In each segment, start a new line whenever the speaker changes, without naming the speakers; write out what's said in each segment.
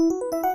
Música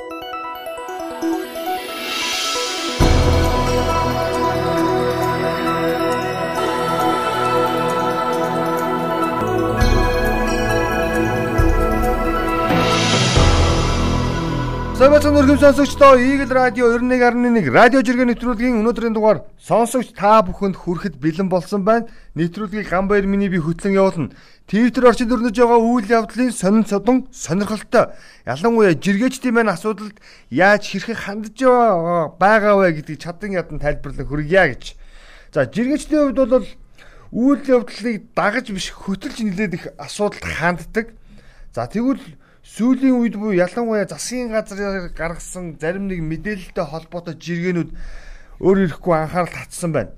Савцсан өргөм сонсогчдоо Eagle Radio 91.1 радио жиргээ нэвтрүүлгийн өнөөдрийн дугаар сонсогч та бүхэнд хүрэхэд бэлэн болсон байна. Нэвтрүүлгийг Гамбайр миний би хөтлөн явуулна. Twitter орчинд өрнөж байгаа үйл явдлын сонин содон сонирхолтой. Ялангуяа жиргээчдийн маань асуудалд яаж хэрхэн хандж байгаа вэ гэдгийг чадан ядан тайлбарлан хүргье гэж. За жиргээчдийн хувьд бол үйл явдлыг дагаж биш хөтөлж нилээд их асуудалд ханддаг. За тэгвэл Сүүлийн үед буюу ялангуяа засгийн газраар гаргасан зарим нэг мэдээлэлтэй холбоотой жиргэнүүд өөр ирэхгүй анхаарал татсан байна.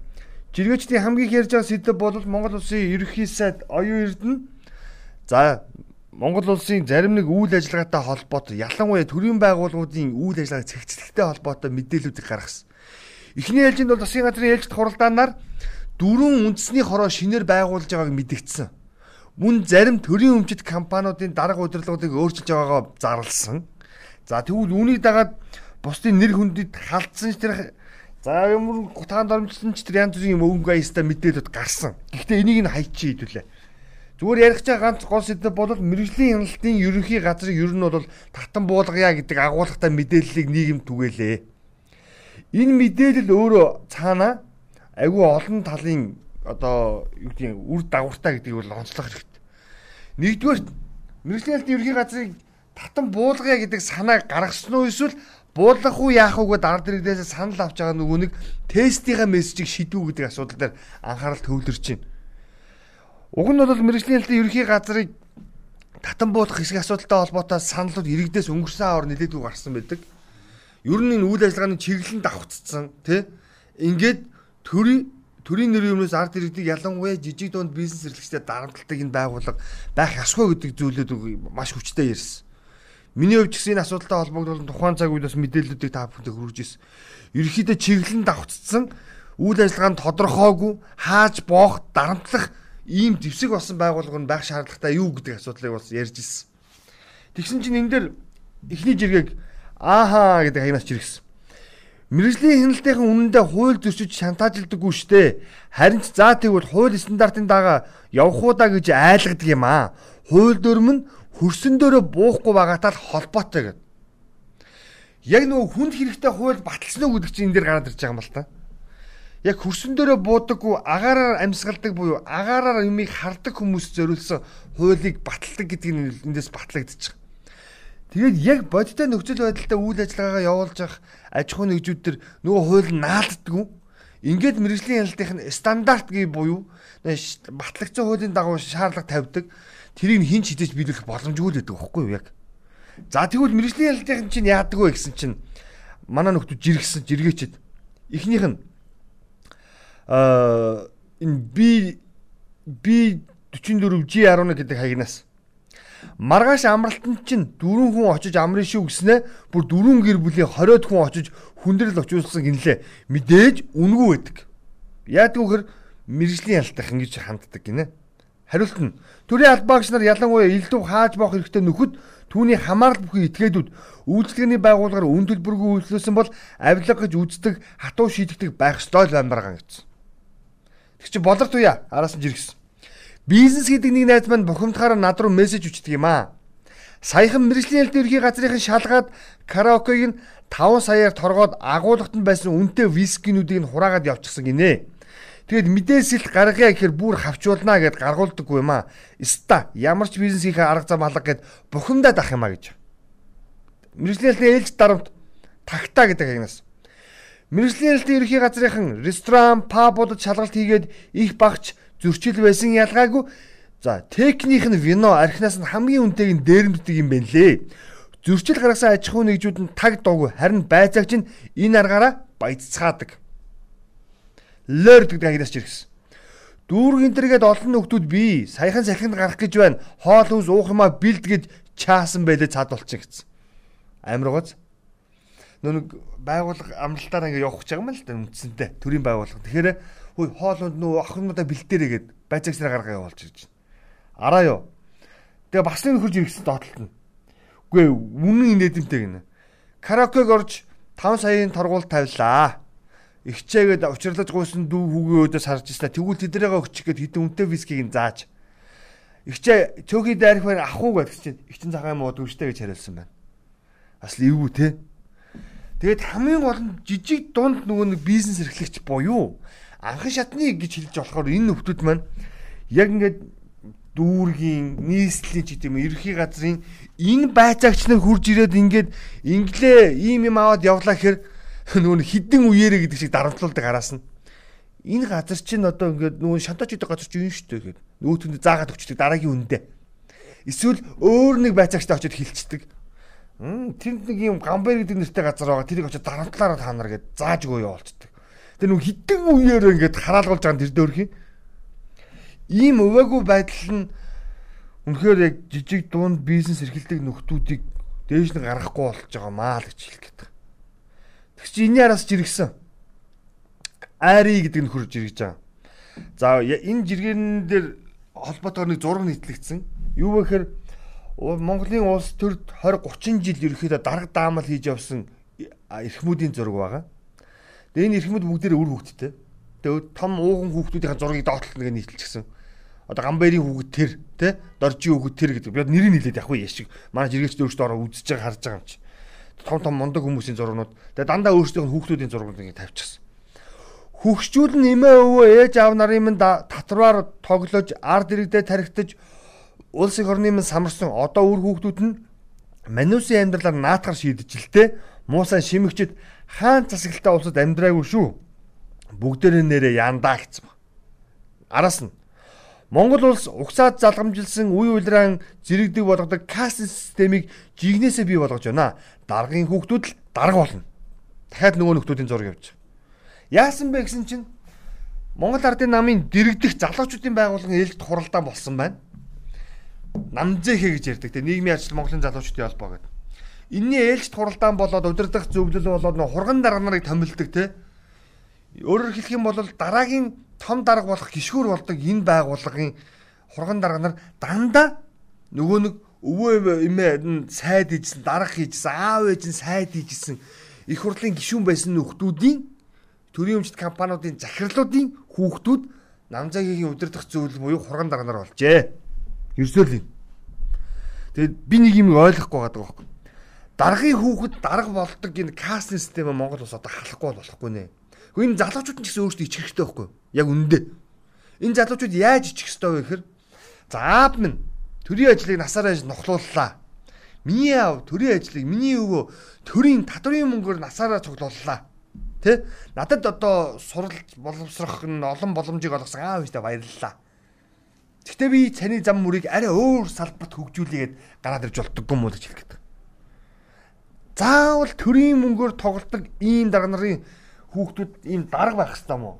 Жиргээчдийн хамгийн их ярьж байгаа сэдэв бол Монгол улсын ерөнхий сайд оюун эрдэнэ за Монгол улсын зарим нэг үйл ажиллагаатай холбоотой ялангуяа төрийн байгууллагуудын үйл ажиллагааг цэгцлэхтэй холбоотой мэдээллүүдийг гаргасан. Эхний ээлжинд бол засгийн газрын ээлжид хуралдаанаар дөрвөн үндэсний хороо шинээр байгуулж байгааг мэдгдсэн мөн зарим төрийн өмчит компаниудын дарга удирдлагуудыг өөрчилж байгаагаа зарлсан. За тэгвэл үүнийг дагаад бусдын нэр хүндэд халдсан ч тэр за ямар гутаанд оромжсон ч тэр янз бүрийн өнгө аястай мэдээлэлд гарсан. Гэхдээ энийг нь хайчи хэдүүлээ. Зүгээр ярих чаа ганц гол сэдэв бол мэрэгжлийн хяналтын ерөнхий газрын ер нь бол татан буулгая гэдэг агуулгатай мэдээллийг нийгэм түгээлээ. Энэ мэдээлэл өөрөө цаана агүй олон талын одоо юу гэдэг үр дагавартай гэдгийг бол онцлох хэрэгтэй. Нэгдүгээр мэрэгжлийн албан ерхий газрыг татан буулгая гэдэг санаа гаргасан уу эсвэл буулгах уу яах уу гэдээ ард иргэдээс санал авч байгаа нөгөө нэг тестийнхаа мессежийг шийдвүү гэдэг асуудал дээр анхаарал төвлөрч байна. Уг нь бол мэрэгжлийн албан ерхий газрыг татан буулгах хэсэг асуудалтай холбоотой саналууд иргэдээс өнгөрсөн аваар нэлээдгүй гарсан байдаг. Ер нь энэ үйл ажиллагааны чиглэлд давхцсан тий. Ингээд төрийн төрийн нэр юмнаас ард иргэдэг ялангуяа жижиг дунд бизнес эрхлэгчдэд дарамтлагдаг энэ байгууллага байх асгүй гэдэг зүйлүүд маш хүчтэй ярьсан. Миний хувьд ч гэсэн энэ асуудалтай холбогдуулан тухайн цаг үед бас мэдээллүүдийг та бүхэнд хүргэж ирсэн. Ерөнхийдөө чиглэлэн давхцсан үйл ажиллагаанд тодорхойгүй хааж боох дарамтлах ийм дэвсэг болсон байгууллага нь байх шаардлагатай юу гэдэг асуудлыг бас ярьж ирсэн. Тэгсэн чинь энэ дээр эхний жиргэг ааха гэдэг хаянаас чиргсэн. Мэргэжлийн хяналтынхан үнэндээ хууль зөрчиж шантаажлдаггүй штэ. Харин ч заа тэгвэл хууль стандартын дагаа явах уу да гэж айлгадаг юм аа. Хууль дүрм нь хөрсөн дөрөө буухгүй байгаатай холбоотой гэв. Яг нөгөө хүнд хэрэгтэй хууль баталсан уу гэдэг чинь энэ дэр гараад ирж байгаа юм л та. Яг хөрсөн дөрөө буудаггүй агаараар амьсгалдаг буюу агаараар юмыг хардаг хүмүүс зориулсан хуулийг баталдаг гэдэг нь эндээс батлагдчих. Тэгээд яг бодиттой нөхцөл байдалтай үйл ажиллагаагаа явуулж явах аж ахуйн нэгжүүд төр нөгөө хууль наалддаггүй. Ингээд мэрэгжлийн хяналтын стандарт гээ буюу батлагдсан хуулийн дагуу шаардлага тавьдаг. Тэрийг хин ч хизээж биелүүлэх боломжгүй л байдаг байхгүй юу яг. За тэгвэл мэрэгжлийн хяналтын чинь яадаг вэ гэсэн чинь манай нөхдүүд жиргсэн жиргээчэд эхнийх нь аа энэ би би 44 G11 гэдэг хаягнаас Маргааш амралтанд чинь дөрвөн хүн очиж амрын шүү гэснээ бүр дөрвөн гэр бүлийн 20-од хүн очиж хүндрэл очиулсан гинлээ. Мэдээж үнгүй байдаг. Вөхөр мэрэгжлийн ялтах ингэж ханддаг гинэ. Хариулт нь төрийн албаагч нар ялангуяа элдв хааж боох хэрэгтэй нөхөд түүний хамаарал бүхий этгээдүүд үйлчлэгээний байгууллагаар үн төлбөргүй үйлчлүүлсэн бол авилга гэж үздэг хатуу шийдэгдэг байх ёстой л баймаргаан гэсэн. Тэг чи болорт уя араас нь жиргсэн. Бизнес гэдэг нэг найз маань бухимдахаараа над руу мессеж өчтдөг юм аа. Саяхан мэрэгжлийн хэлт ерхий газрынхан шалгаад караокег нь 5 саяар торгоод агуулгад нь байсан үнэтэй вискинүүдийг нь хураагаад явчихсан гинэ. Тэгэд мэдээсэлт гаргая гэхээр бүр хавчуулнаа гэд гаргуулдаггүй юм аа. Ста ямар ч бизнес хийхээ арга зам алга гэд бухимдаад ах юм аа гэж. Мэргэжлийн хэлтийн ээлж дарамт тагтаа гэдэг агнаас. Мэргэжлийн хэлтийн ерхий газрынхан ресторан, пабуудад шалгалт хийгээд их багч зөрчил байсан ялгаагүй. За техник нь вино архинаас нь хамгийн үнэтэйг нь дээрэмддэг юм байна лээ. Зөрчил гаргасан аж ахуйн нэгжүүд нь таг доогүй харин байцаагч нь энэ аргаараа баяццаадаг. Лойр гэдэг агнаас ч ирсэн. Дүүрэг энтергээд олон нөхдүүд би саяхан салхинд гарах гэж байна. Хоол хүнс уух юмаа бэлдгээд чаасан байлээ цаад болчих гэсэн. Амиргоц. Нүг байгуулга амралтаараа ингээ явах гэж байгаа юм л да үндсэндээ төрийн байгууллага. Тэгэхээр хөөе хоолонд нөө охинудаа бэлтээрээ гээд байцаагчнаа гаргаа явуулж ирж байна. Араа юу. Тэгээ бас нэг хурж иргэсэн доотлолт нь. Үгүй үнэн инээдэмтэй гинэ. Караокег орж 5 саяын торгуулт тавилаа. Игчээгээд учирлаж гуйсан дүү хүүгийн өдөөс харж ирсэн. Тэгвэл тэдрээгээ өгчих гээд хитэн үнтэй вискиг нь зааж. Игчээ цөөхий дайрах байх ахгүй гэж чинь. Игчин цагаан мод үстэй гэж хариулсан байна. Бас л эвгүй те. Тэгээд хамгийн гол нь жижиг дунд нөгөө нэг бизнес эрхлэгч буюу анхан шатны гэж хэлж болохоор энэ нөхдүүд маань яг ингээд дүүргийн нийслэлийн ч гэдэм ерхий газрын энэ байцаагч нар хурж ирээд ингээд инглээ ийм юм аваад явлаа гэхээр нөгөө хідэн үеэрэ гэдэг шиг дарамтлуулдаг араас нь энэ газар чинь одоо ингээд нөгөө шантаж гэдэг газар чинь юу шүү дээ гэхэд нөөтөнд заагаад өгчдөг дараагийн үндэ эсвэл өөр нэг байцаагчтай очиод хилчдэг. Тэнд нэг юм гамбэр гэдэг нэртэй газар байгаа. Тэрийг очиод дарамтлаараа та нар гээд зааж өгөө явуулцдаг Тэр нүг хитэн үеэр ингээд хараалгуулж байгаа тэр дөөрхий. Ийм өвөөгүй байдал нь үнэхээр яг жижиг дунд бизнес эрхэлдэг нөхдүүдийг дээж нэг гаргахгүй болж байгаа маа л гэж хэлэх гээд. Тэг чи энэ яраас жиргсэн. Айри гэдэг нь хурж иргэж байгаа. За энэ жиргэн дээр холбоотойгоор нэг зураг нийтлэгдсэн. Юу вэ гэхээр Монголын улс төрд 20 30 жил ерөөхдөө дарга даамал хийж явсан эрхмүүдийн зураг байгаа. Энэ эрхмэд бүгдээр үр хүүхдтэй. Тэгээ том ууган хүүхдүүдийн зургийг доотлол нэг нийтэлчихсэн. Одоо гамбайрын хүүхэд тэр тэ доржийн хүүхэд тэр гэдэг. Би нэрийг нийлээд явах яшиг. Манай жиргээчд өөрсдөө ороо үзэж байгаа харж байгаа юм чи. Том том мундаг хүмүүсийн зургууд. Тэгээ дандаа өөрсдийнх нь хүүхдүүдийн зургууд ингэ тавьчихсан. Хөгшчүүл нь эмээ өвөө ээж аав нарын минь татвараар тоглож ард иргэдээ тархитаж улс их орны минь самарсан одоо үр хүүхдүүд нь манусын амьдралаар наатахар шийдэж л тэ муусан шимэгчд хаан засаглалтаа улсад амьдраагүй шүү. Бүгдээрээ нэрээ яндаа гэсэн. Араас нь Монгол улс угсаад залгамжилсан үе улираан зэрэгдэг болгодог каст системийг жигнэсээ бий болгож байна. Даргын хүүхдүүд л дарга болно. Дахиад нөгөө нөхдүүдийн зураг явж. Яасан бэ гэсэн чинь Монгол ардын намын дэрэгдэх залуучуудын байгууллагын ээлжид хуралдаан болсон байна. Намзэхэ гэж ярьдаг. Тэ нийгмийн ажил Монголын залуучуудын холбоо гэдэг. Энийний ээлжид хуралдаан болоод удирдах зөвлөл болоод нөх хурган дарга нарыг томилдог те. Өөрөөр хэлэх юм бол дараагийн том дарга болох гişгүүр болдог энэ байгууллагын хурган дарга нар дандаа нөгөө нэг өвөө эмээ сайд хийжсэн, дарга хийжсэн, аав ээж нь сайд хийжсэн их хурлын гишүүн байсан нөхдүүдийн төрийн өмчт компаниудын захирлуудын хүүхдүүд намзаагийн удирдах зөвлөл буюу хурган дарга нар болжээ. Ерсөөл юм. Тэгээд би нэг юм ойлгохгүй байгаа байхгүй даргын хүүхэд дарга болдог энэ кастинг систем Монгол улс одоо халахгүй болохгүй нэ. Энэ залуучууд ч гэсэн өөрсдөө ичих хэрэгтэй байхгүй яг үндэ. Энэ залуучууд яаж ичих хэрэгтэй вэ гэхээр за аав минь төрийн ажлыг насаараа нохлууллаа. Миний аав төрийн ажлыг миний өвөө төрийн татврын мөнгөөр насаараа цуглууллаа. Тэ? Надад одоо суралц боловсрох нь олон боломжийг олгосон аав ихтэй баярлалаа. Гэхдээ би цаний зам мөрийг арай өөр салбарт хөгжүүлээгээд гараад ирж болтгоо мó гэж хэлэх гэдэг заавал төрийн мөнгөөр тоглолдог ийм дарга нарын хүүхдүүд ийм дарга байх хэрэгтэй мó.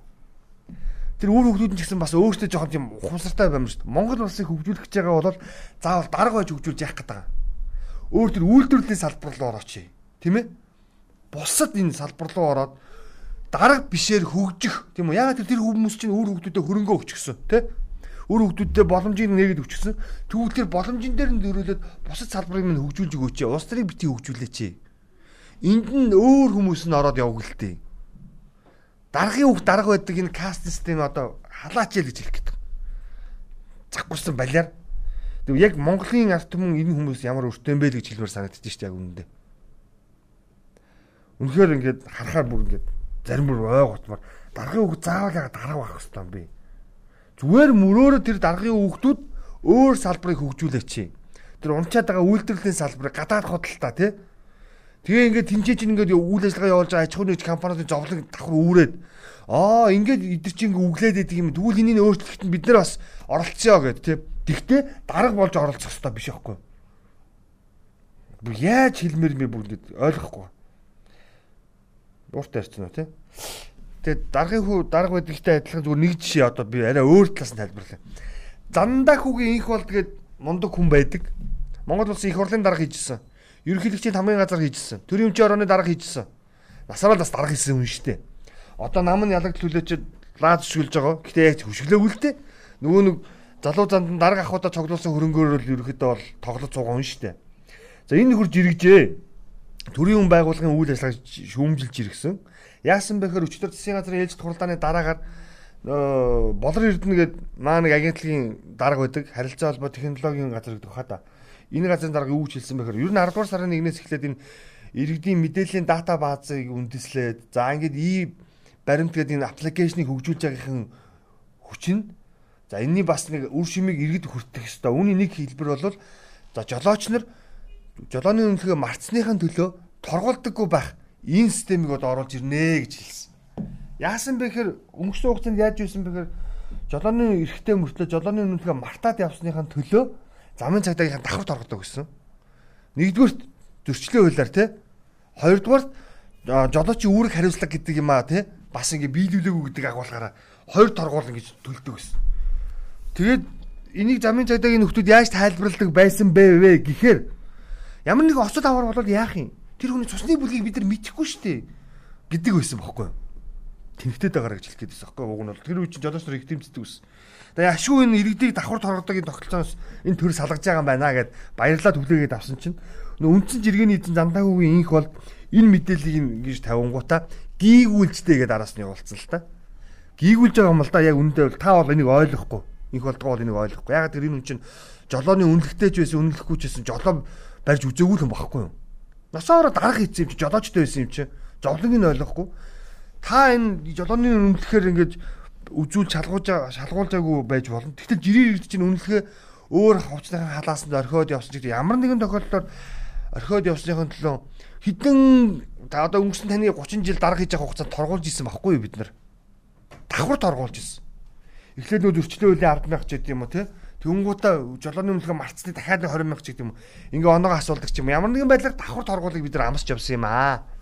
Тэр үр хүүхдүүд нь ч гэсэн бас өөрсдөө жоохон тийм ухамсартай байна шүү дээ. Монгол улсыг хөгжүүлэх гэж байгаа бол заавал дарга байж хөгжүүлж яах гэдэг. Өөр тэр үйлдвэрлэлийн салбар руу орооч. Тийм ээ? Бусад энэ салбар руу ороод дарга бишээр хөгжих тийм үү? Ягаад тэр хүмүүс чинь үр хүүхдүүдэд хөрөнгө өгчихсөн тийм өөр хүмүүстэй боломжийг нэгэд өчгсөн. Тэгвэл тэр боломжийн дээр нь дөрөөлөд бусад салбарыг минь хөгжүүлж өгөөч. Улс төрийг бити хөгжүүлээч. Энд нь өөр хүмүүс нь ороод тээ. Даргын үг дарга байдаг энэ каст систем одоо халаач ял гэж хэлэх гээд. Заггүйсэн балиар. Тэг яг Монголын ард түмэн энэ хүмүүс ямар өртөө юм бэ гэж хэлмээр санагдчих шүү дээ яг үнэндээ. Үнэхээр ингээд харахаар бүр ингээд зарим бүр ой готмор даргын үг заавал яга дарга байх хэрэгтэй юм би. Зүгээр мөрөөрө тэр даргын хүүхдүүд өөр салбарыг хөгжүүлээч. Тэр унчаад байгаа үйлдвэрлэлийн салбарыг гадаад худалдаа тий Тэгээ ингээд тэнцээ чинь ингээд үйл ажиллагаа явуулж аж ахуйн нэгж компаниудын зовлон давхар үүрээд аа ингээд идэр чинь ингээд өглөөд идэг юм. Тэгвэл энийг өөрчлөхөд бид нар бас оролцъё гэд тийм. Тэгтээ дарга болж оролцох хэрэгтэй биш байхгүй. Бүр яаж хэлмээр би бүр ингээд ойлгохгүй. Ууртай ярьчихна тийм. Тэгээ даргын хүү дарга байдагтай адилхан зүгээр нэг жишээ одоо би арай өөр талаас нь тайлбарлаа. Зандаа хүүгийн инх бол тэгээд мундаг хүн байдаг. Монгол улсын их хурлын дарга хийжсэн ерөнхийлөгчийн хамгийн газар хийжсэн. Төрийн өмчийн орооны дарга хийжсэн. Насаараа бас дарга хийсэн хүн шүү дээ. Одоо нам нь ялагдлүүлээч лаад хөшгөлж байгаа. Гэтэ яг хөшгөлөөгүй л дээ. Нөгөө нэг залуу занд нь дарга ахуудаа цоглуулсан хөрөнгөөр л ерөөхдөө бол тоглож суугаа хүн шүү дээ. За энэ хурж иргэжээ. Төрийн хүн байгууллагын үйл ажиллагааг шүүмжилж иргсэн. Яасан бэхээр өчтөр засгийн газрын ээлж хуралдааны дараагаар болор эрдэнэ гээд маа нэг агентлагийн дарга байдаг харилцаа холбоо технологийн газар гэдэг хаа та. Энэ газрын дарга юу гэж хэлсэн бэхээр ер нь 10 дугаар сарын 1-ээс эхлээд энэ иргэдийн мэдээллийн дата баазыг үндэслээд за ингээд и баримт гэдэг энэ аппликейшнийг хөгжүүлж байгаагийн хүчин за энэний бас нэг үр шимийг иргэд хүртэх ёстой. Үүний нэг хэлбэр бол за жолооч нар жолооны үнэлгээ марцсныхын төлөө торгуулдаггүй байх энэ системийг одоо оруулж ирнэ гэж хэлсэн. Яасан бэ гэхээр өнгөрсөн хугацаанд яаж юусэн бэ гэхээр жолооны эрхтэй мөртлөө жолооны үнэлгээ мартаад явсныхаа төлөө замын цагдаагийнхаа давхар торгодог гэсэн. Нэгдүгürt зөрчлөө хуулиар те. Хоёрдугаар жолоочийн үүрэг хариуцлага гэдэг юм аа те. Бас ингэ биелүүлээгүй гэдэг агуулгаараа хоёр торгуул ингэж төлдөг гэсэн. Тэгээд энийг замын цагдаагийн нөхдүүд яаж тайлбарладаг байсан бэ вэ гэхээр ямар нэг осол аваар болоод яах юм? Тэр хүний цусны бүлгийг бид нар мэдэхгүй шүү дээ гэдэг байсан бохоггүй юу? Тэнхтээд байгаараа гэж хэлэх гээд байсан байхгүй уг нь бол тэр үе чинь жолооч нар их тэмцдэг ус. Тэгээ ашгүй энэ иргэдийг давхар торгодогийн тогтолцооноос энэ төр салгаж байгаа юм байна гэд баярлаад хүлээгээд авсан чинь үндсэн жиргэний эзэн замдаагүйгийн инх бол энэ мэдээллийг ингэж тавингуудаа гийгүүлжтэй гэдээ араас нь явуулсан л та. Гийгүүлж байгаа юм л да яг үндэ бол та бол энийг ойлгохгүй. Инх болдгоо бол энийг ойлгохгүй. Яг тэр энэ хүн чинь жолооны үнэлэхтэй ч байсан үнэлэхгүй ч байсан жолоо барьж үзээгүй л юм багхгүй юу. Насаараа дарах хийсэн юм чи жолоочтой байсан юм чи. Нь ойлгохгүй та энэ жолооны үнэлэхээр ингэж үзүүл шалгуулж шалгуулжаагүй байж болно. Тэгтэл жирийн иргэд чинь үнэлэхээ өөр хувцсныхаа халаасанд орхиод явсан гэдэг ямар нэгэн тохиолдолд орхиод явсныхын төлөө хідэн одоо өнгөрсөн таны 30 жил дарга хийж байгаа хугацаанд торгуулж исэн байхгүй юу бид нар. Давхар торгуулж исэн. Эхлээд нөө зөрчлөө үеийн 10 мянга ч гэдэг юм уу те. Тэнгуудаа жолооны үнэлгээ марцны дахиад 20 мянга ч гэдэг юм уу. Ингээ оноогоо асуулдаг ч юм. Ямар нэгэн байдлаар давхар торгуулыг бид нар амсч явсан юм аа.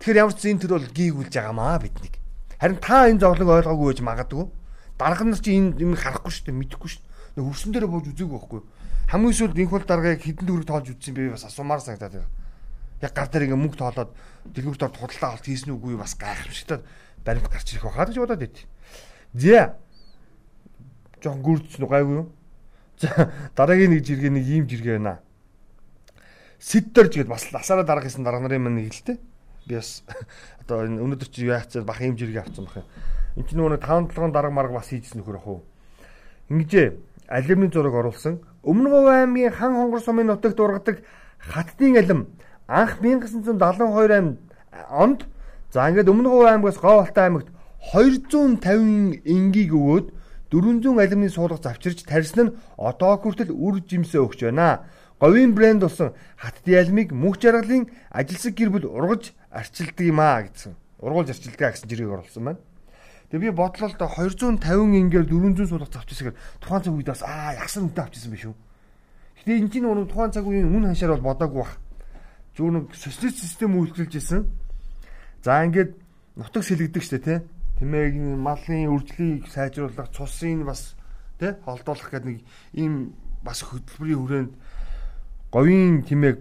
Тэгэхээр ямар ч зэн төр бол гийгүүлж байгаамаа биднийг. Харин та энэ зовлон ойлгоогүй байж магадгүй. Дарга нар чи энэ юм харахгүй шүү дээ, мэдэхгүй шүү дээ. Хөрсөн дээр бууж үзээгүй байхгүй. Хамгийн сүүлд инх бол даргаыг хідэн төгрөг тоолж үзсэн би бас асуумаар санагдаад байна. Яг гар дээр ингээ мөнгө тоолоод дэлгүүрт орд худалдаа авалт хийсэн үгүй бас гайхамшигтай баримт гарч ирэх байхаа гэж бодоод байт. Зэ. Жон гүрдс нү гайгүй юу? За дараагийн нэг жиргээ нэг ийм жиргээ байна. Сиддэрж гээд бас насаараа дарга хийсэн дарга нарын маань нэг л дээ би бас одоо энэ өнөөдөр чи яах цаа бах юм жиргээ авсан бах юм. Энд чинь нөгөө 5 7 дарга марга бас хийжсэн нөхөр ах уу. Ингэжээ алимны зураг оруулсан. Өмнө Говь аймгийн хан хонгор сумын нутагт ургадаг хаттын алим анх 1972 онд за ингээд Өмнө Говь аймгаас Говь Алтай аймагт 250 энгийг өгөөд 400 алимны суулгах завчирч тарьсан нь одоо хүртэл үр жимсээ өгч байна. Говийн брэнд болсон хаттын алимыг мөнх жаргалын ажилсаг гэр бүл ургаж арчилдаг юм аа гэсэн. Ургуулж арчилдаг гэсэн жиргэг оруулсан байна. Тэгээ би бодлоо л да 250 ингээр 400 суулгах завчсагаар тухайн цаг үед бас аа ягсан үнэтэй авчихсан байх шүү. Гэтэ энэ чинь нөгөө тухайн цаг үеийн үн ханшаар бол бодоогүй бах. Зүгээр нэг социалист систем үйлдвэрлэж исэн. За ингээд нутаг сэлгдэг штэ тий. Тэмээг малын үржлийг сайжруулах, цусын бас тий холдуулах гэдэг нэг ийм бас хөтөлбөрийн хүрээнд говийн тэмээг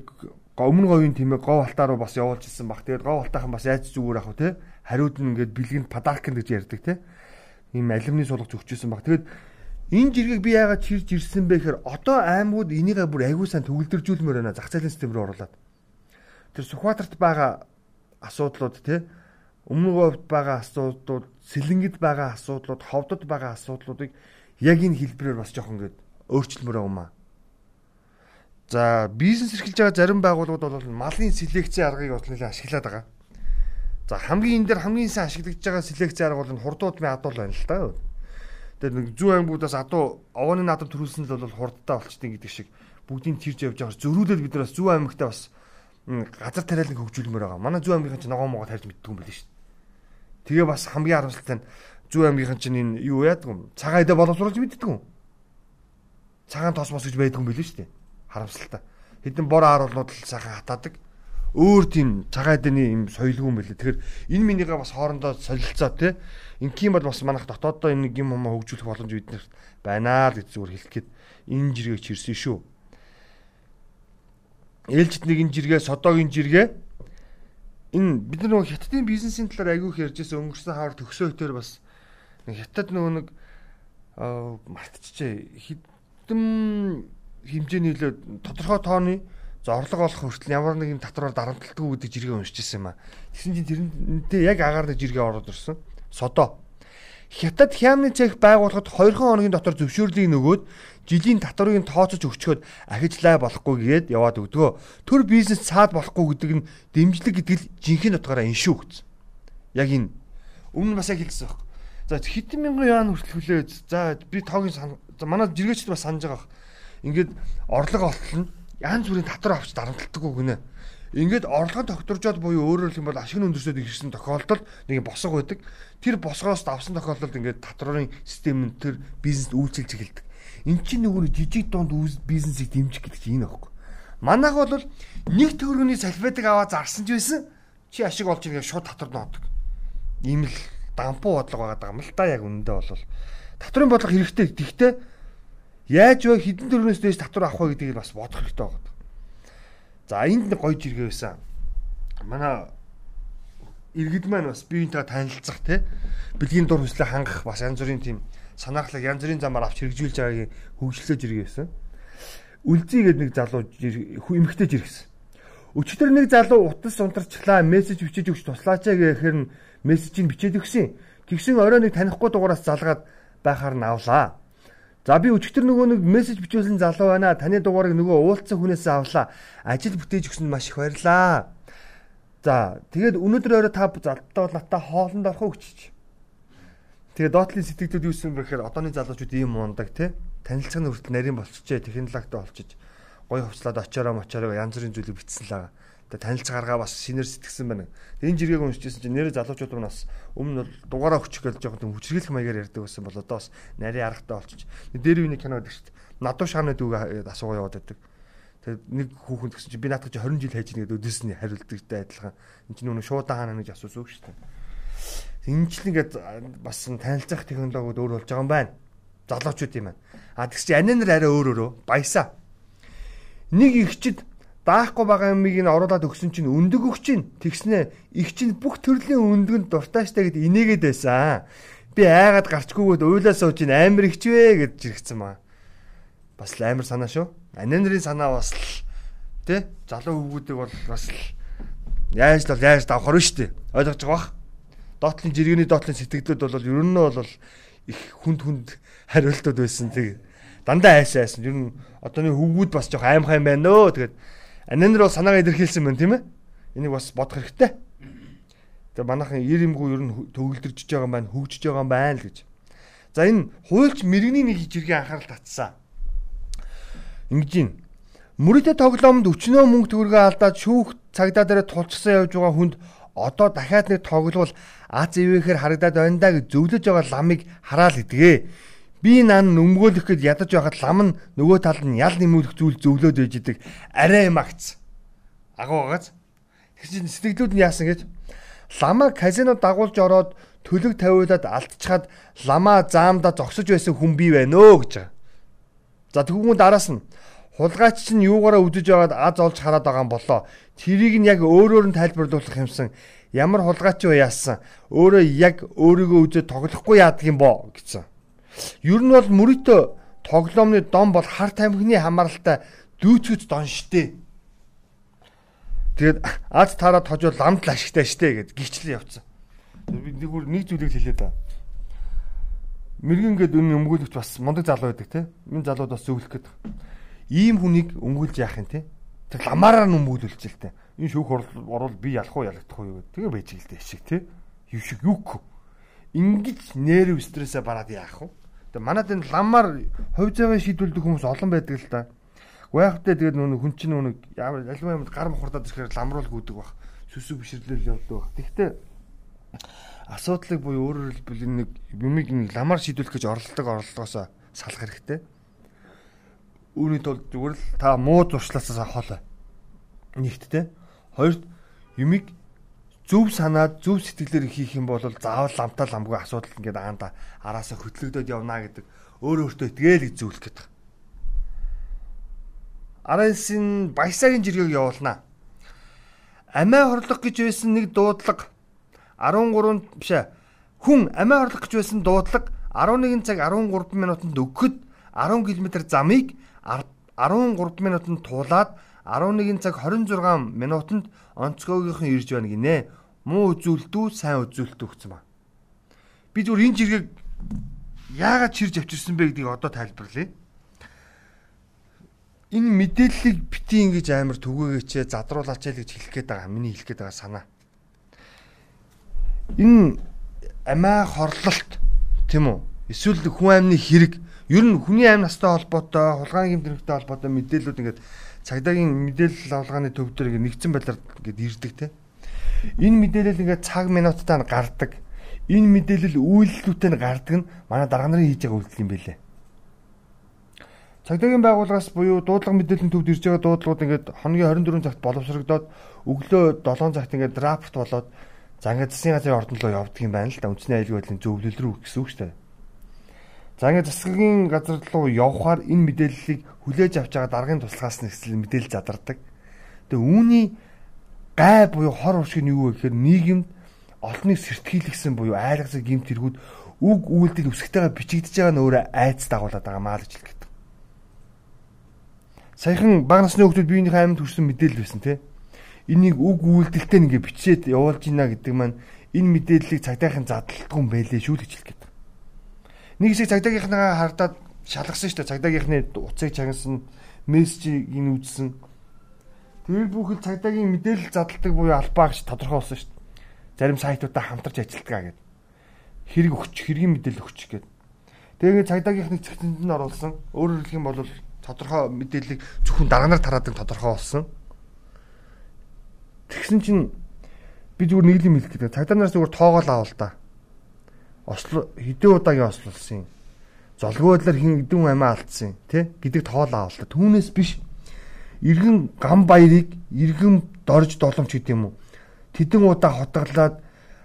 өмнө говийн тэмээг гов алтаа руу бас явуулж ирсэн баг. Тэгээд гов алтаахан бас айц зүгээр ах уу те. Хариуд нь ингээд бэлгэнд падарк гэж ярьдаг те. Ийм алюминий сулгаж өгчээсэн баг. Тэгээд энэ жиргэг би яагаад чирж ирсэн бэ гэхээр одоо аймагуд энийгээ бүр аягүй сан төгөлдржүүлмээр байна. Зах зээлийн систем рүү оруулаад. Тэр Сүхбаатарт байгаа асуудлууд те өмнө говьд байгаа асуудлууд, сэлэнгэд байгаа асуудлууд, ховдод байгаа асуудлуудыг яг энэ хэлбэрээр бас жоохон ингээд өөрчлөмөр байгаа юм аа. За бизнес эрхэлж байгаа зарим байгууллагууд бол малын селекцийн аргыг бол нэлээд ашиглаад байгаа. За хамгийн энэ дээр хамгийн сайн ашиглагдж байгаа селекцийн арга бол хурдуудмын адуул байна л да. Тэр нэг зүүн аймагуудаас адуу овооны наадам төрүүлсэн л бол хурдтай болчтیں۔ гэдэг шиг бүгдийг тэрж явж байгаа. Зөрүүлээд бид нар бас зүүн аймагтаа бас газар тариалан хөгжүүлмээр байгаа. Манай зүүн аймгийн чинь ногоон могоо тарьж мэддэг юм шүү дээ. Тэгээ бас хамгийн харамсалтай нь зүүн аймгийн чинь энэ юу яадаг юм? Цагаан эдэ боловсруулж мэддэг юм. Цагаан тос мос гэж байдаг юм шүү дээ харамсалтай. Хэдэн бор ааруулнууд л сайхан хатаадаг. Өөр тийм цагаан эдэний юм соёлгүй юм байлээ. Тэгэхээр энэ минийгээ бас хоорондоо солилцоо те. Инким бол бас манайх дотооддоо энэ юм юм хөгжүүлэх боломж биднэрт байна л гэж зүгээр хэлэхэд энэ жиргэг чирсэн шүү. Ээлжид нэг энэ жиргээ содогийн жиргээ энэ бид нар нөгөө хятадын бизнесийн талаар айгүй их ярьжсэн өнгөрсөн хавар төгсөө хөтөр бас нэг хятад нөгөө нэг мартчихжээ. Хэдэн хэмжээний хилээ тодорхой тооны зорлого олох хүртэл ямар нэгэн татвараар дарамтлалтгүй гэдэг жиргээ уншиж ирсэн юм аа. Тэгсэн чинь тэрнтэй яг агаар нэг жиргээ ороод ирсэн. Содо. Хятад хямны цех байгуулахад 2 хоногийн дотор зөвшөөрлийг нөгөөд жилийн татварыг нь тооцож өгчхөд ахижлаа болохгүй гээд яваад өгдөгөө. Төр бизнес цаад болохгүй гэдэг нь дэмжлэг гэдэг л жинхэнэ утгаараа энэ шүү гэсэн. Яг энэ өмнө бас яг хэлсэн баг. За хэдэн мянган яан хүртэл хүлээж. За би тоогийн манай жиргээчд бас санаж байгаа. Ингээд орлого олтол нь янз бүрийн татвар авч дарамтлагдаггүй гинэ. Ингээд орлогын тогтворжоод буюу өөрөөр хэлбэл бол ашиг нь өндөрсөд ирсэн тохиолдолд нэг босго байдаг. Тэр босгоос авсан тохиолдолд ингээд татварын систем нь тэр бизнест үйлчилж эхэлдэг. Эн чинь нөгөө жижиг дунд бизнесийг дэмжих гэдэг чинь энэ аахгүй. Манайх бол нэг төгрөгийн салфетыг аваад зарсан ч байсан чи ашиг олж ирэх шууд татвар ноодог. Ийм л дампуу бодлого байгаа юм л да яг үнэндээ бол татварын бодлого хэрэгтэй. Тэгтээ Яаж вэ хідэн төрнөөс дээш татвар авах вэ гэдгийг бас бодох хэрэгтэй байна. За энд нэг гоё жиргээ байсан. Манай иргэд маань бас биеийнхээ танилцах те бэлгийн дур хүслээ хангах бас янз бүрийн тийм санаахлаг янз бүрийн замаар авч хэрэгжүүлж байгаагийн хөгжлөө жиргээ байсан. Үлзий гэдэг нэг залуу эмхтэй жиргэсэн. Өчигдөр нэг залуу утас унтарчлаа мессеж бичиж өгч туслаач гэхээр нь мессежийг бичээд өгсөн. Тэгсэн орой нэг танихгүй дугаараас залгаад байхаар нь авлаа. За би өчигдөр нөгөө нэг мессеж бичүүлсэн залуу байна. Таны дугаарыг нөгөө уулзсан хүнээс авлаа. Ажил бүтээж өгсөнд маш их баярлаа. За тэгээд өнөөдөр орой та залтай бол натаа хоолнд орох өгчиж. Тэгээд доотлын сэтгэлдүүд юу гэсэн бэхээр одооны залуучууд ийм мундаг те танилцах нь хүртэл нарийн болчихжээ технологитой болчихж гой хувцлаад очороо мочороо янз бүрийн зүйлийг бичсэн л байгаа. Тэгээ танилцах аргаа бас шинээр сэтгсэн байна. Энэ жиргэг уншижсэн чинь нэрээ залуучууд нь бас өмнө бол дугаараа өчөх гэж жоохон хүчрэлэх маягаар ярьдаг байсан бол одоо бас нарийн аргатай болчих. Дээр үений кино гэдэг шүү дээ. Надуу шааны дүүгээ асуугаа яваад байдаг. Тэгээ нэг хүүхэн гэсэн чинь би наадах чи 20 жил хайж ийн гэдэг өдөөсний хариулттай адилхан. Энд чинь нөгөө шуудан хаана гэж асуусан үг шүү дээ. Ч нэгэд бас танилцах технологиуд өөр болж байгаа юм байна. Залуучууд юм байна. А тэгс чи анинер арай өөр өөрөө баясаа. Нэг ихчд даахгүй байгаа юмыг нь оруулаад өгсөн чинь өндөг өгч чинь тэгснэ их чинь бүх төрлийн өндгөнд дуртайштай гэд инээгээд байсан. Би айгаад гарчгүйгээд уйлаа сууж ин амар ихч вэ гэж жиргцэн маа. Бас л амар санаа шүү. Анинрын санаа бас л тий залуу хөвгүүдийг бол бас л яаж л яаж давхар шүү дээ. Ойлгож байгаа бах. Доотлын жиргэний доотлын сэтгэлдүүд бол ер нь бол их хүнд хүнд хариултууд байсан. Тэг дандаа айсан айсан. Ер нь одооны хөвгүүд бас жоох аимхай байна нөө. Тэгээд Анинер бол санаагаа илэрхийлсэн байна тийм ээ. Энийг бас бодох хэрэгтэй. Тэгээ манайхан ир юмгүй ер нь төгөлдөрж байгаа юм байна, хөгжиж байгаа юм байна л гэж. За энэ хуульч мэрэгний нэг жиргээ анхаарал татсан. Ингэж юм. Мөрөдө тоглоомд өчнөө мөнгө төгрөгөө алдаад шүүх цагдаа дээр тулчсан явж байгаа хүнд одоо дахиад нэг тоглол аз ивэхээр харагдаад байна да гэж зөвлөж байгаа ламыг хараал гэдгээ. Би нан өмгөөлөх гээд ядаж байхад лам нь нөгөө тал нь ял нэмүүлэх зүйл зөвлөөд байж идэг. Арай магц. Агуу гааз. Тэгсэн чинь сэтгэлдүүд нь яасан гэж ламаа казино дагуулж ороод төлөг тавиулаад алдчихад ламаа заамда зогсож байсан хүн бий байна өө гэж. За тэгвэл дараас нь хулгайч чинь юугаараа үдэж байгаад аз олж хараад байгаа юм болоо. Тэрийг нь яг өөрөөр нь тайлбарлуулах юмсан. Ямар хулгайч вэ яасан? Өөрөө яг өөрийгөө үзэж тоглохгүй яадаг юм боо гэсэн. Ер нь бол мөрөдөө тоглоомны дом бол хар тамхины хамааралтай дүүцүүц дон штэ. Тэгээд аз таараа тожвол ламд л ашигтай штэ гэд гихчлээ явцсан. Би нэг үр нэг зүйлийг хэлээ да. Мэргэн гээд үнэн өмгөөлөгч бас мундаг залуу байдаг те. Энэ залууд бас зөвлөх гээд. Ийм хүнийг өмгөөлж яах юм те. Тэр ламаараа нь өмгөөлүүлж л те. Энэ шүүх орвол би ялах уу ялагдах уу гэдэг. Тэгээ байж гэлтэй шиг те. Юу шиг юук. Ингиж нерв стрессээ бараад яах вэ? Тэгээ манад энэ ламаар хувь заяа шийдвэрлэдэг хүмүүс олон байдаг л да. Гайхавтай тэгээд нүг хүн чинь нүг ямар альва юмд гар мохордоод ирэхээр ламруул гүдэг бах. Сүсэг бишрлэл явдаг бах. Тэгтээ асуудлыг буюу өөрөөр хэлбэл нэг юмыг нэг ламаар шийдвэрлэх гэж оролдог орлогоосоо салах хэрэгтэй. Үүний тулд зүгээр л та муу зуршлаасаа хол. Нэгт те. Хоёрт юмыг зөв санаад зөв сэтгэлээр хийх юм бол заавал ламтаа ламгүй асуудал ингээд аанда араасаа хөтлөгдөд явна гэдэг өөр өөртөө итгээл гэж зөвлөх гэдэг. Араас-ын баясаагийн жиргэг явуулнаа. Амиа хорлох гэж байсан нэг дуудлага 13 биш ээ. Хүн амиа хорлох гэж байсан дуудлага 11 цаг 13 минутанд өгөхөд 10 км замыг 13 минутанд туулаад 11 цаг 26 минутанд онцгойгийнхан ирж байна гинэ. Муу үзүүлдүү, сайн үзүүлдүү гэсэн ба. Би зүгээр энэ жиргэг яагаад чирж авчирсан бэ гэдгийг одоо тайлбарлая. Энэ мэдээллийг бити ингэж амар түгээгээч задруулаач л гэж хэлэх гээд байгаа. Миний хэлэх гээд байгаа санаа. Энэ амиа хорлолт тийм үү? Эсвэл хүн амны хэрэг ер нь хүний амь настай холбоотой, хулгайн гэмтрэгтэй холбоотой мэдээллүүд ингээд цагдаагийн мэдээлэл авалгааны төв дээр ингээд нэгдсэн байдлаар ингээд ирдэг те. Энэ мэдээлэл ингээд цаг минуттай нь гардаг. Энэ мэдээлэл үйлдэлүүтэй нь гардаг нь манай дарга нарын хийж байгаа үйлдэл юм байлээ. Цагдаагийн байгууллагаас буюу дуудлага мэдээллийн төвд ирж байгаа дуудлагууд ингээд хоногийн 24 цагт боловсрогдоод өглөө 7 цагт ингээд драфт болоод за ингээд засгийн газрын ордон руу явдаг юм байна л да. Үндэсний аюулгүй байдлын зөвлөл рүү гэсэн үг шүү дээ. За ингээд засгийн газар руу явхаар энэ мэдээллийг хүлээж авч байгаа даргын туслахаас нэгсэл мэдээлэл задардаг. Тэгээ үүний гай буюу хор уршиг нь юу вэ гэхээр нийгэмд олныг сэртгийлгсэн буюу айлгцаг гимт тэргүүд үг үйлдэл үсгтэйгээ бичигдэж байгаа нь өөрөө айц дагуулад байгаа маа л гэж хэлдэг. Саяхан баг насны хүмүүс биенийхээ амьд төрсэн мэдээлэл байсан тий. Энийг үг үйлдэлтэй нэгэ бичээд явуулж гинэ гэдэг маань энэ мэдээллийг цагдаагийн задлалтгүй юм байлээ шүү гэж хэлдэг. Нэг хэсэг цагдаагийнхнаа хардаад шалгасан шүү дээ. Цагдаагийнхны уцыг чагнасан, мессежийг ин үзсэн. Тэр бүхэл цагдаагийн мэдээлэл задлдаг буюу албаа гэж тодорхой болсон шүү дээ. Зарим сайтуудаа хамтарч ажилладаг гэдэг. Хэрэг өгч, хэргийн мэдээлэл өгч гэдэг. Тэгээ цагдаагийнхны цэгцэнд нь оруулсан. Өөрөөр хэлэх юм бол тодорхой мэдээллийг зөвхөн дарганаар тараадаг тодорхой болсон. Тэгсэн чинь би зүгээр нэг юм хэлэх гэдэг. Цагдаа нараас зүгээр тоогоол аавал та Осло хэдэн удаагийн ослолсон. Золгүй байдлаар хин эдэн амиа алдсан тий гэдэг тоол авалта. Түүнээс биш иргэн гам баярыг иргэн дорж доломч гэдэг юм уу. Тэдэн удаа хотглаад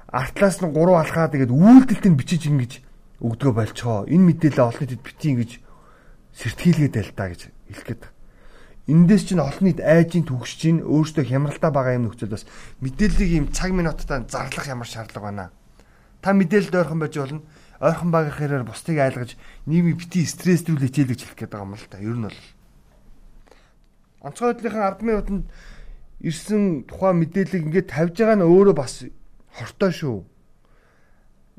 артлаас нь гурав алхаа тэгээд үйлдэлт нь бичиж ингэж өгдгөө болцоо. Энэ мэдээлэл олон нийтэд бити ингэж сэртгийлгээд байл та гэж хэлэхэд. Эндээс чинь олон нийт айжийн төгсөж чинь өөртөө хямралтай байгаа юм нөхцөл бас мэдээллийг ийм цаг минутаа зарлах ямар шаардлага байна Та мэдээлэлд ойрхон байж болно. Ойрхон байгаа хэрээр бусдыг айлгаж нийгмийг бити стресстүүл хичээл гэж хэлэх гээд байгаа юм л та. Ер нь бол онцгой хөдөлгөөний ардмын утанд ирсэн тухайн мэдээллийг ингээд тавьж байгаа нь өөрөө бас хортой шүү.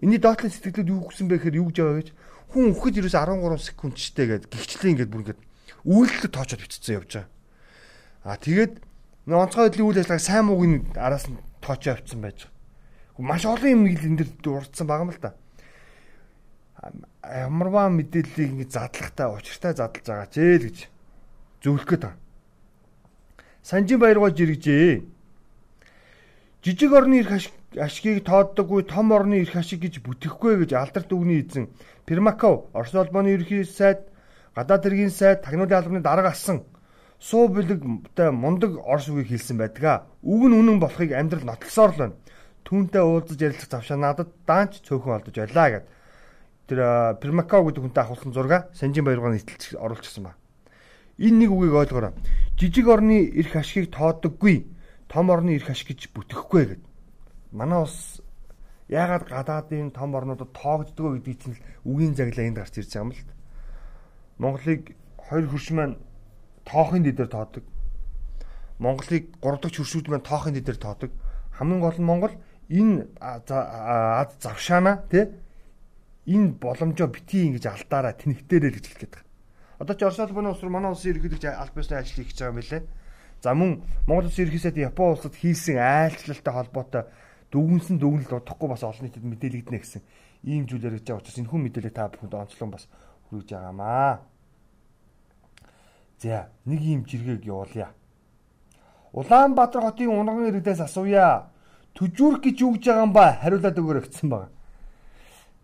Эний доотлын сэтгэлд юу гэсэн бэ гэхээр юу гэж байгаа гэж хүн өгөхөд ерөөс 13 секунд чтэй гээд гихчлээ ингээд бүр ингээд үйлдэлд тоочод битцсэн явж байгаа. Аа тэгээд онцгой хөдөлгөөний үйл ажиллагааг сайн мууг нь араас нь тоочоо авцсан байж. Маш олон юм энэ дэр дурдсан байгаа юм л да. Ямарваа мэдээллийг ингэ задлахтай учиртай задлаж байгаа ч ээ л гэж зөвлөх гээд байна. Санжин баяргоо жиргэжээ. Жижиг орны эрх ашгийг тооддоггүй том орны эрх ашиг гэж бүтэхгүй гэж алдарт үгний эзэн Пермаков Орос улбооны ерхий сайд гадаад хэргийн сайд тагнуулын албаны дарга алсан суу бэлэгтэй мундаг орс үгийг хэлсэн байдаг. Үг нь үнэн болохыг амьдрал нотлосоор л байна түүнтэй уулзаж ярилцах завшаа надад даанч цөөхөн олдож байлаа гэд тэр Пермакав гэдэг хүнтэй авахулсан зурга Санжин баяргааны нийтлэлч оруулчихсан ба. Энэ нэг үгийг ойлгоорой. Жижиг орны эрх ашигыг тоодоггүй, том орны эрх ашиг гэж бүтэхгүй гэд. Манай ус яагаад гадаадын том орнуудад тоогддгоо гэдгийг чинь үгийн заглаа энд гарч ирж байгаа юм л. Монголыг хоёр хөрш маань тоохын дээр тоодог. Монголыг 3 дахь хөршүүд маань тоохын дээр тоодог. Хамгийн гол нь Монгол энэ ад завшаана тий энэ боломжоо бити ингэж алдаараа тэнхтээрээ гэж хэлгээд байгаа. Одоо ч Орос улбаны улс манай улсын ерөнхийлөгч аль бисны ажил хийж байгаа юм билэ. За мөн Монгол улсын ерөнхийсэд Япон улсад хийсэн айлчлалтай холбоотой дүгнсэн дүгнэлт удахгүй бас олон нийтэд мэдээлэгдэнэ гэсэн ийм зүйл яригдж байгаа учраас энэ хүн мэдээлэл та бүхэнд онцлон бас хүргэж байгаамаа. За нэг ийм жиргэг явуулъя. Улаанбаатар хотын унган иргэдээс асууя төжүүрх гэж юу гэж байгаа юм ба хариулаад өгөөрэй гэсэн байна.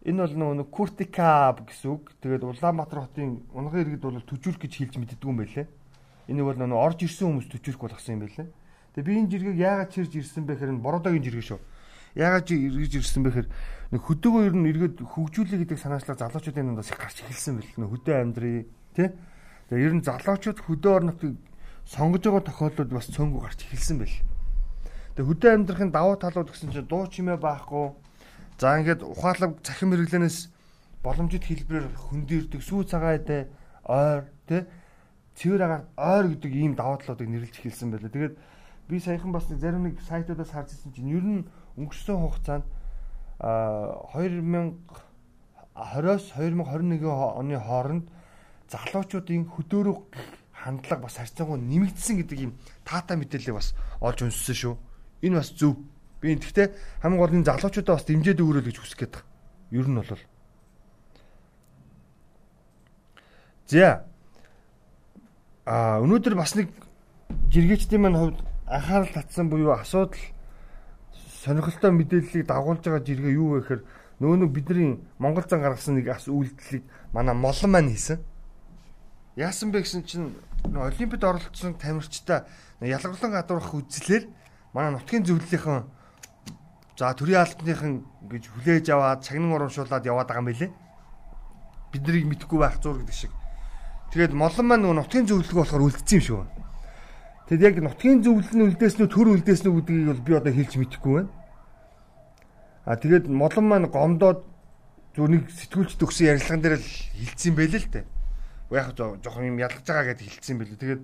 Энэ бол нөгөө Куртикаб гэсэн үг. Тэгээд Улаанбаатар хотын унган иргэд бол төжүүрх гэж хэлж мэддэг юм байлээ. Энэ бол нөгөө орж ирсэн хүмүүс төжүүрх болгосон юм байлээ. Тэгээд би энэ жиргэг яагаад чирж ирсэн бэ гэхээр бородогийн жиргэг шүү. Яагаад ирж ирсэн бэ гэхээр нэг хөдөөгөө ер нь иргэд хөгжүүлэх гэдэг санаачлаа залуучуудын дундаас их гарч эхэлсэн байл. Нөгөө хөдөө амьдрий тий. Тэгээд ер нь залуучууд хөдөө орнотыг сонгож байгаа тохиолдлууд бас цөөнгөө гарч эхэлсэн байл. Тэгээ хөдөө амьдрахын давуу талууд гэсэн чинь дуу чимээ байхгүй. За ингээд ухаалаг цахим хэрэглэнээс боломжит хэлбэрээр хөндөрдөг сүү цагаа эдэ ойр тэ цэвэр агаар ойр гэдэг ийм даваа талуудыг нэрлэж эхэлсэн байлаа. Тэгээд би саяхан бас нэг зарим нэг сайтуудаас харж ирсэн чинь ер нь өнгөрсөн хугацаанд а 2020-оос 2021 оны хооронд залуучуудын хөдөөрөг хандлага бас харьцангуй нэмэгдсэн гэдэг ийм таата мэдээллийг бас олж унссан шүү. Энэ бас зөв. Би гэхдээ хамгийн гол нь залуучуудаа бас дэмжээд өгөрөл гэж хүсэж байгаа. Ер нь бол За. А өнөөдөр бас нэг жиргээчдийн маань хувьд анхаарал татсан буюу асуудал сонирхолтой мэдээллийг дагуулж байгаа жиргээ юу вэ гэхээр нөгөө нэг бидний Монгол зан гаргасан нэг ас үйлдэлийг манай молон маань хийсэн. Яасан бэ гэсэн чинь олимпиад оролцсон тамирчтай ялгарлан гадуурх үзлэр манай нутгийн зөвлөлийнхэн за төрийн албаныхан гэж хүлээж аваад цагнан урамшуулад яваад байгаа юм билэ. Биднийг мэдхгүй байх зур гэдэг шиг Тэгээд молон маань нөгөө нутгийн зөвлөгөө болохоор үлдсэн юм шиг байна. Тэгэд яг нутгийн зөвлөл нь үлдээсэн үү төр үлдээсэн үү гэдгийг бол би одоо хэлж мэдэхгүй байна. А тэгээд молон маань гомдоод зөв нэг сэтгүүлч төгсөн ярилцлаган дээр л хилцсэн байлээ л дээ. Яг жоохон юм ялгаж байгаа гэдээ хилцсэн байлээ. Тэгээд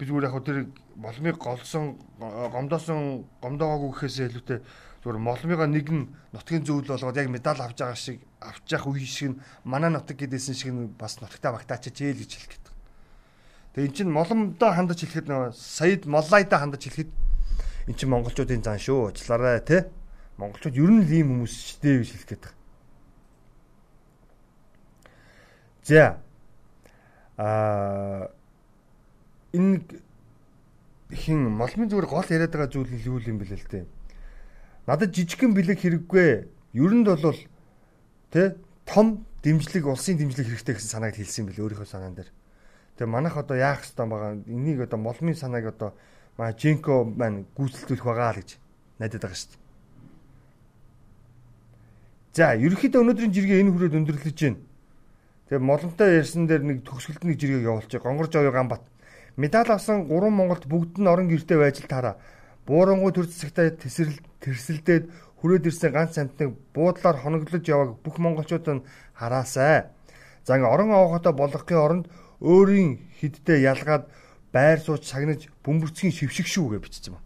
би зүгээр яг тэр молмыг голсон гомдоосон гомдоогоогүй гэхээсээ илүүтэй зүгээр молмыга нэг нь нутгийн зөвлөл болгоод яг медаль авч байгаа шиг авч явах үе шиг нь манай нутаг гэдээсэн шиг нь бас нутагтаа багтаачаач ээ гэж хэлэх гээд. Тэгээ эн чинь моломдоо хандаж хэлэхэд нөө саяд моллайда хандаж хэлэхэд эн чинь монголчуудын зан шүү уучлаарай те. Монголчууд ер нь л ийм хүмүүс шүү дээ гэж хэлэх гээд. За. Аа энэ хин молмын зүгээр гол яриад байгаа зүйл нь юу юм бэлээ л дээ надад жижигхэн бэлэг хэрэггүй. Ер нь бол тэ том дэмжлэг улсын дэмжлэг хэрэгтэй гэсэн санааг хэлсэн бэл өөрийнхөө санаан дээр. Тэгээ манайх одоо яах ёстой байгаа энийг одоо молмын санааг одоо маа Жинко маань гүйцэлдүүлэх байгаа л гэж найдаад байгаа шүү дээ. За, ерөнхийдөө өнөөдрийн жиргээ энэ хүрээд өндөрлөж байна. Тэгээ молонтой ярьсан дээр нэг төгсгөлд нэг жиргээ явуулчих. Гонгорж оюу Ганбат медаль авсан 3 Монголд бүгд нь орон гэртээ байж л таараа. Буурангуй төр засагтай тесрэл тэрсэлдээд хүрээд ирсэн ганц амтныг буудлаар хоноглож явааг бүх монголчууд нь хараасай. За ингээ орон авахата болгохын оронд өөрийн хиддээ ялгаад байр сууч сагнаж бөмбөрцгийн шившиг шүү гэж бичсэн ба.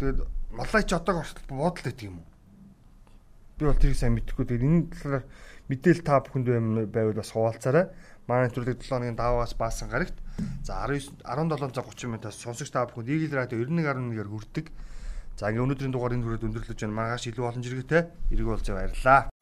Тэгээд малайч одоо хүртэл буудал гэдэг юм уу? Би бол тэрийг сайн мэдэхгүй. Тэгээд энэ талаар мэдээл та бүхэнд байвал бас хуваалцаарай. Манай нэвтрүүлэг 7 хоногийн даваагаас баасан гарагт за 19 1730 минутаас сонсогч та бүхэнд Eagle Radio 91.1-ээр хүрдэг. За ингээ өнөөдрийн дугаар энэ хүрээд өндөрлөж байна. Маргааш илүү олон жиргэтэй эрг болж баярлаа.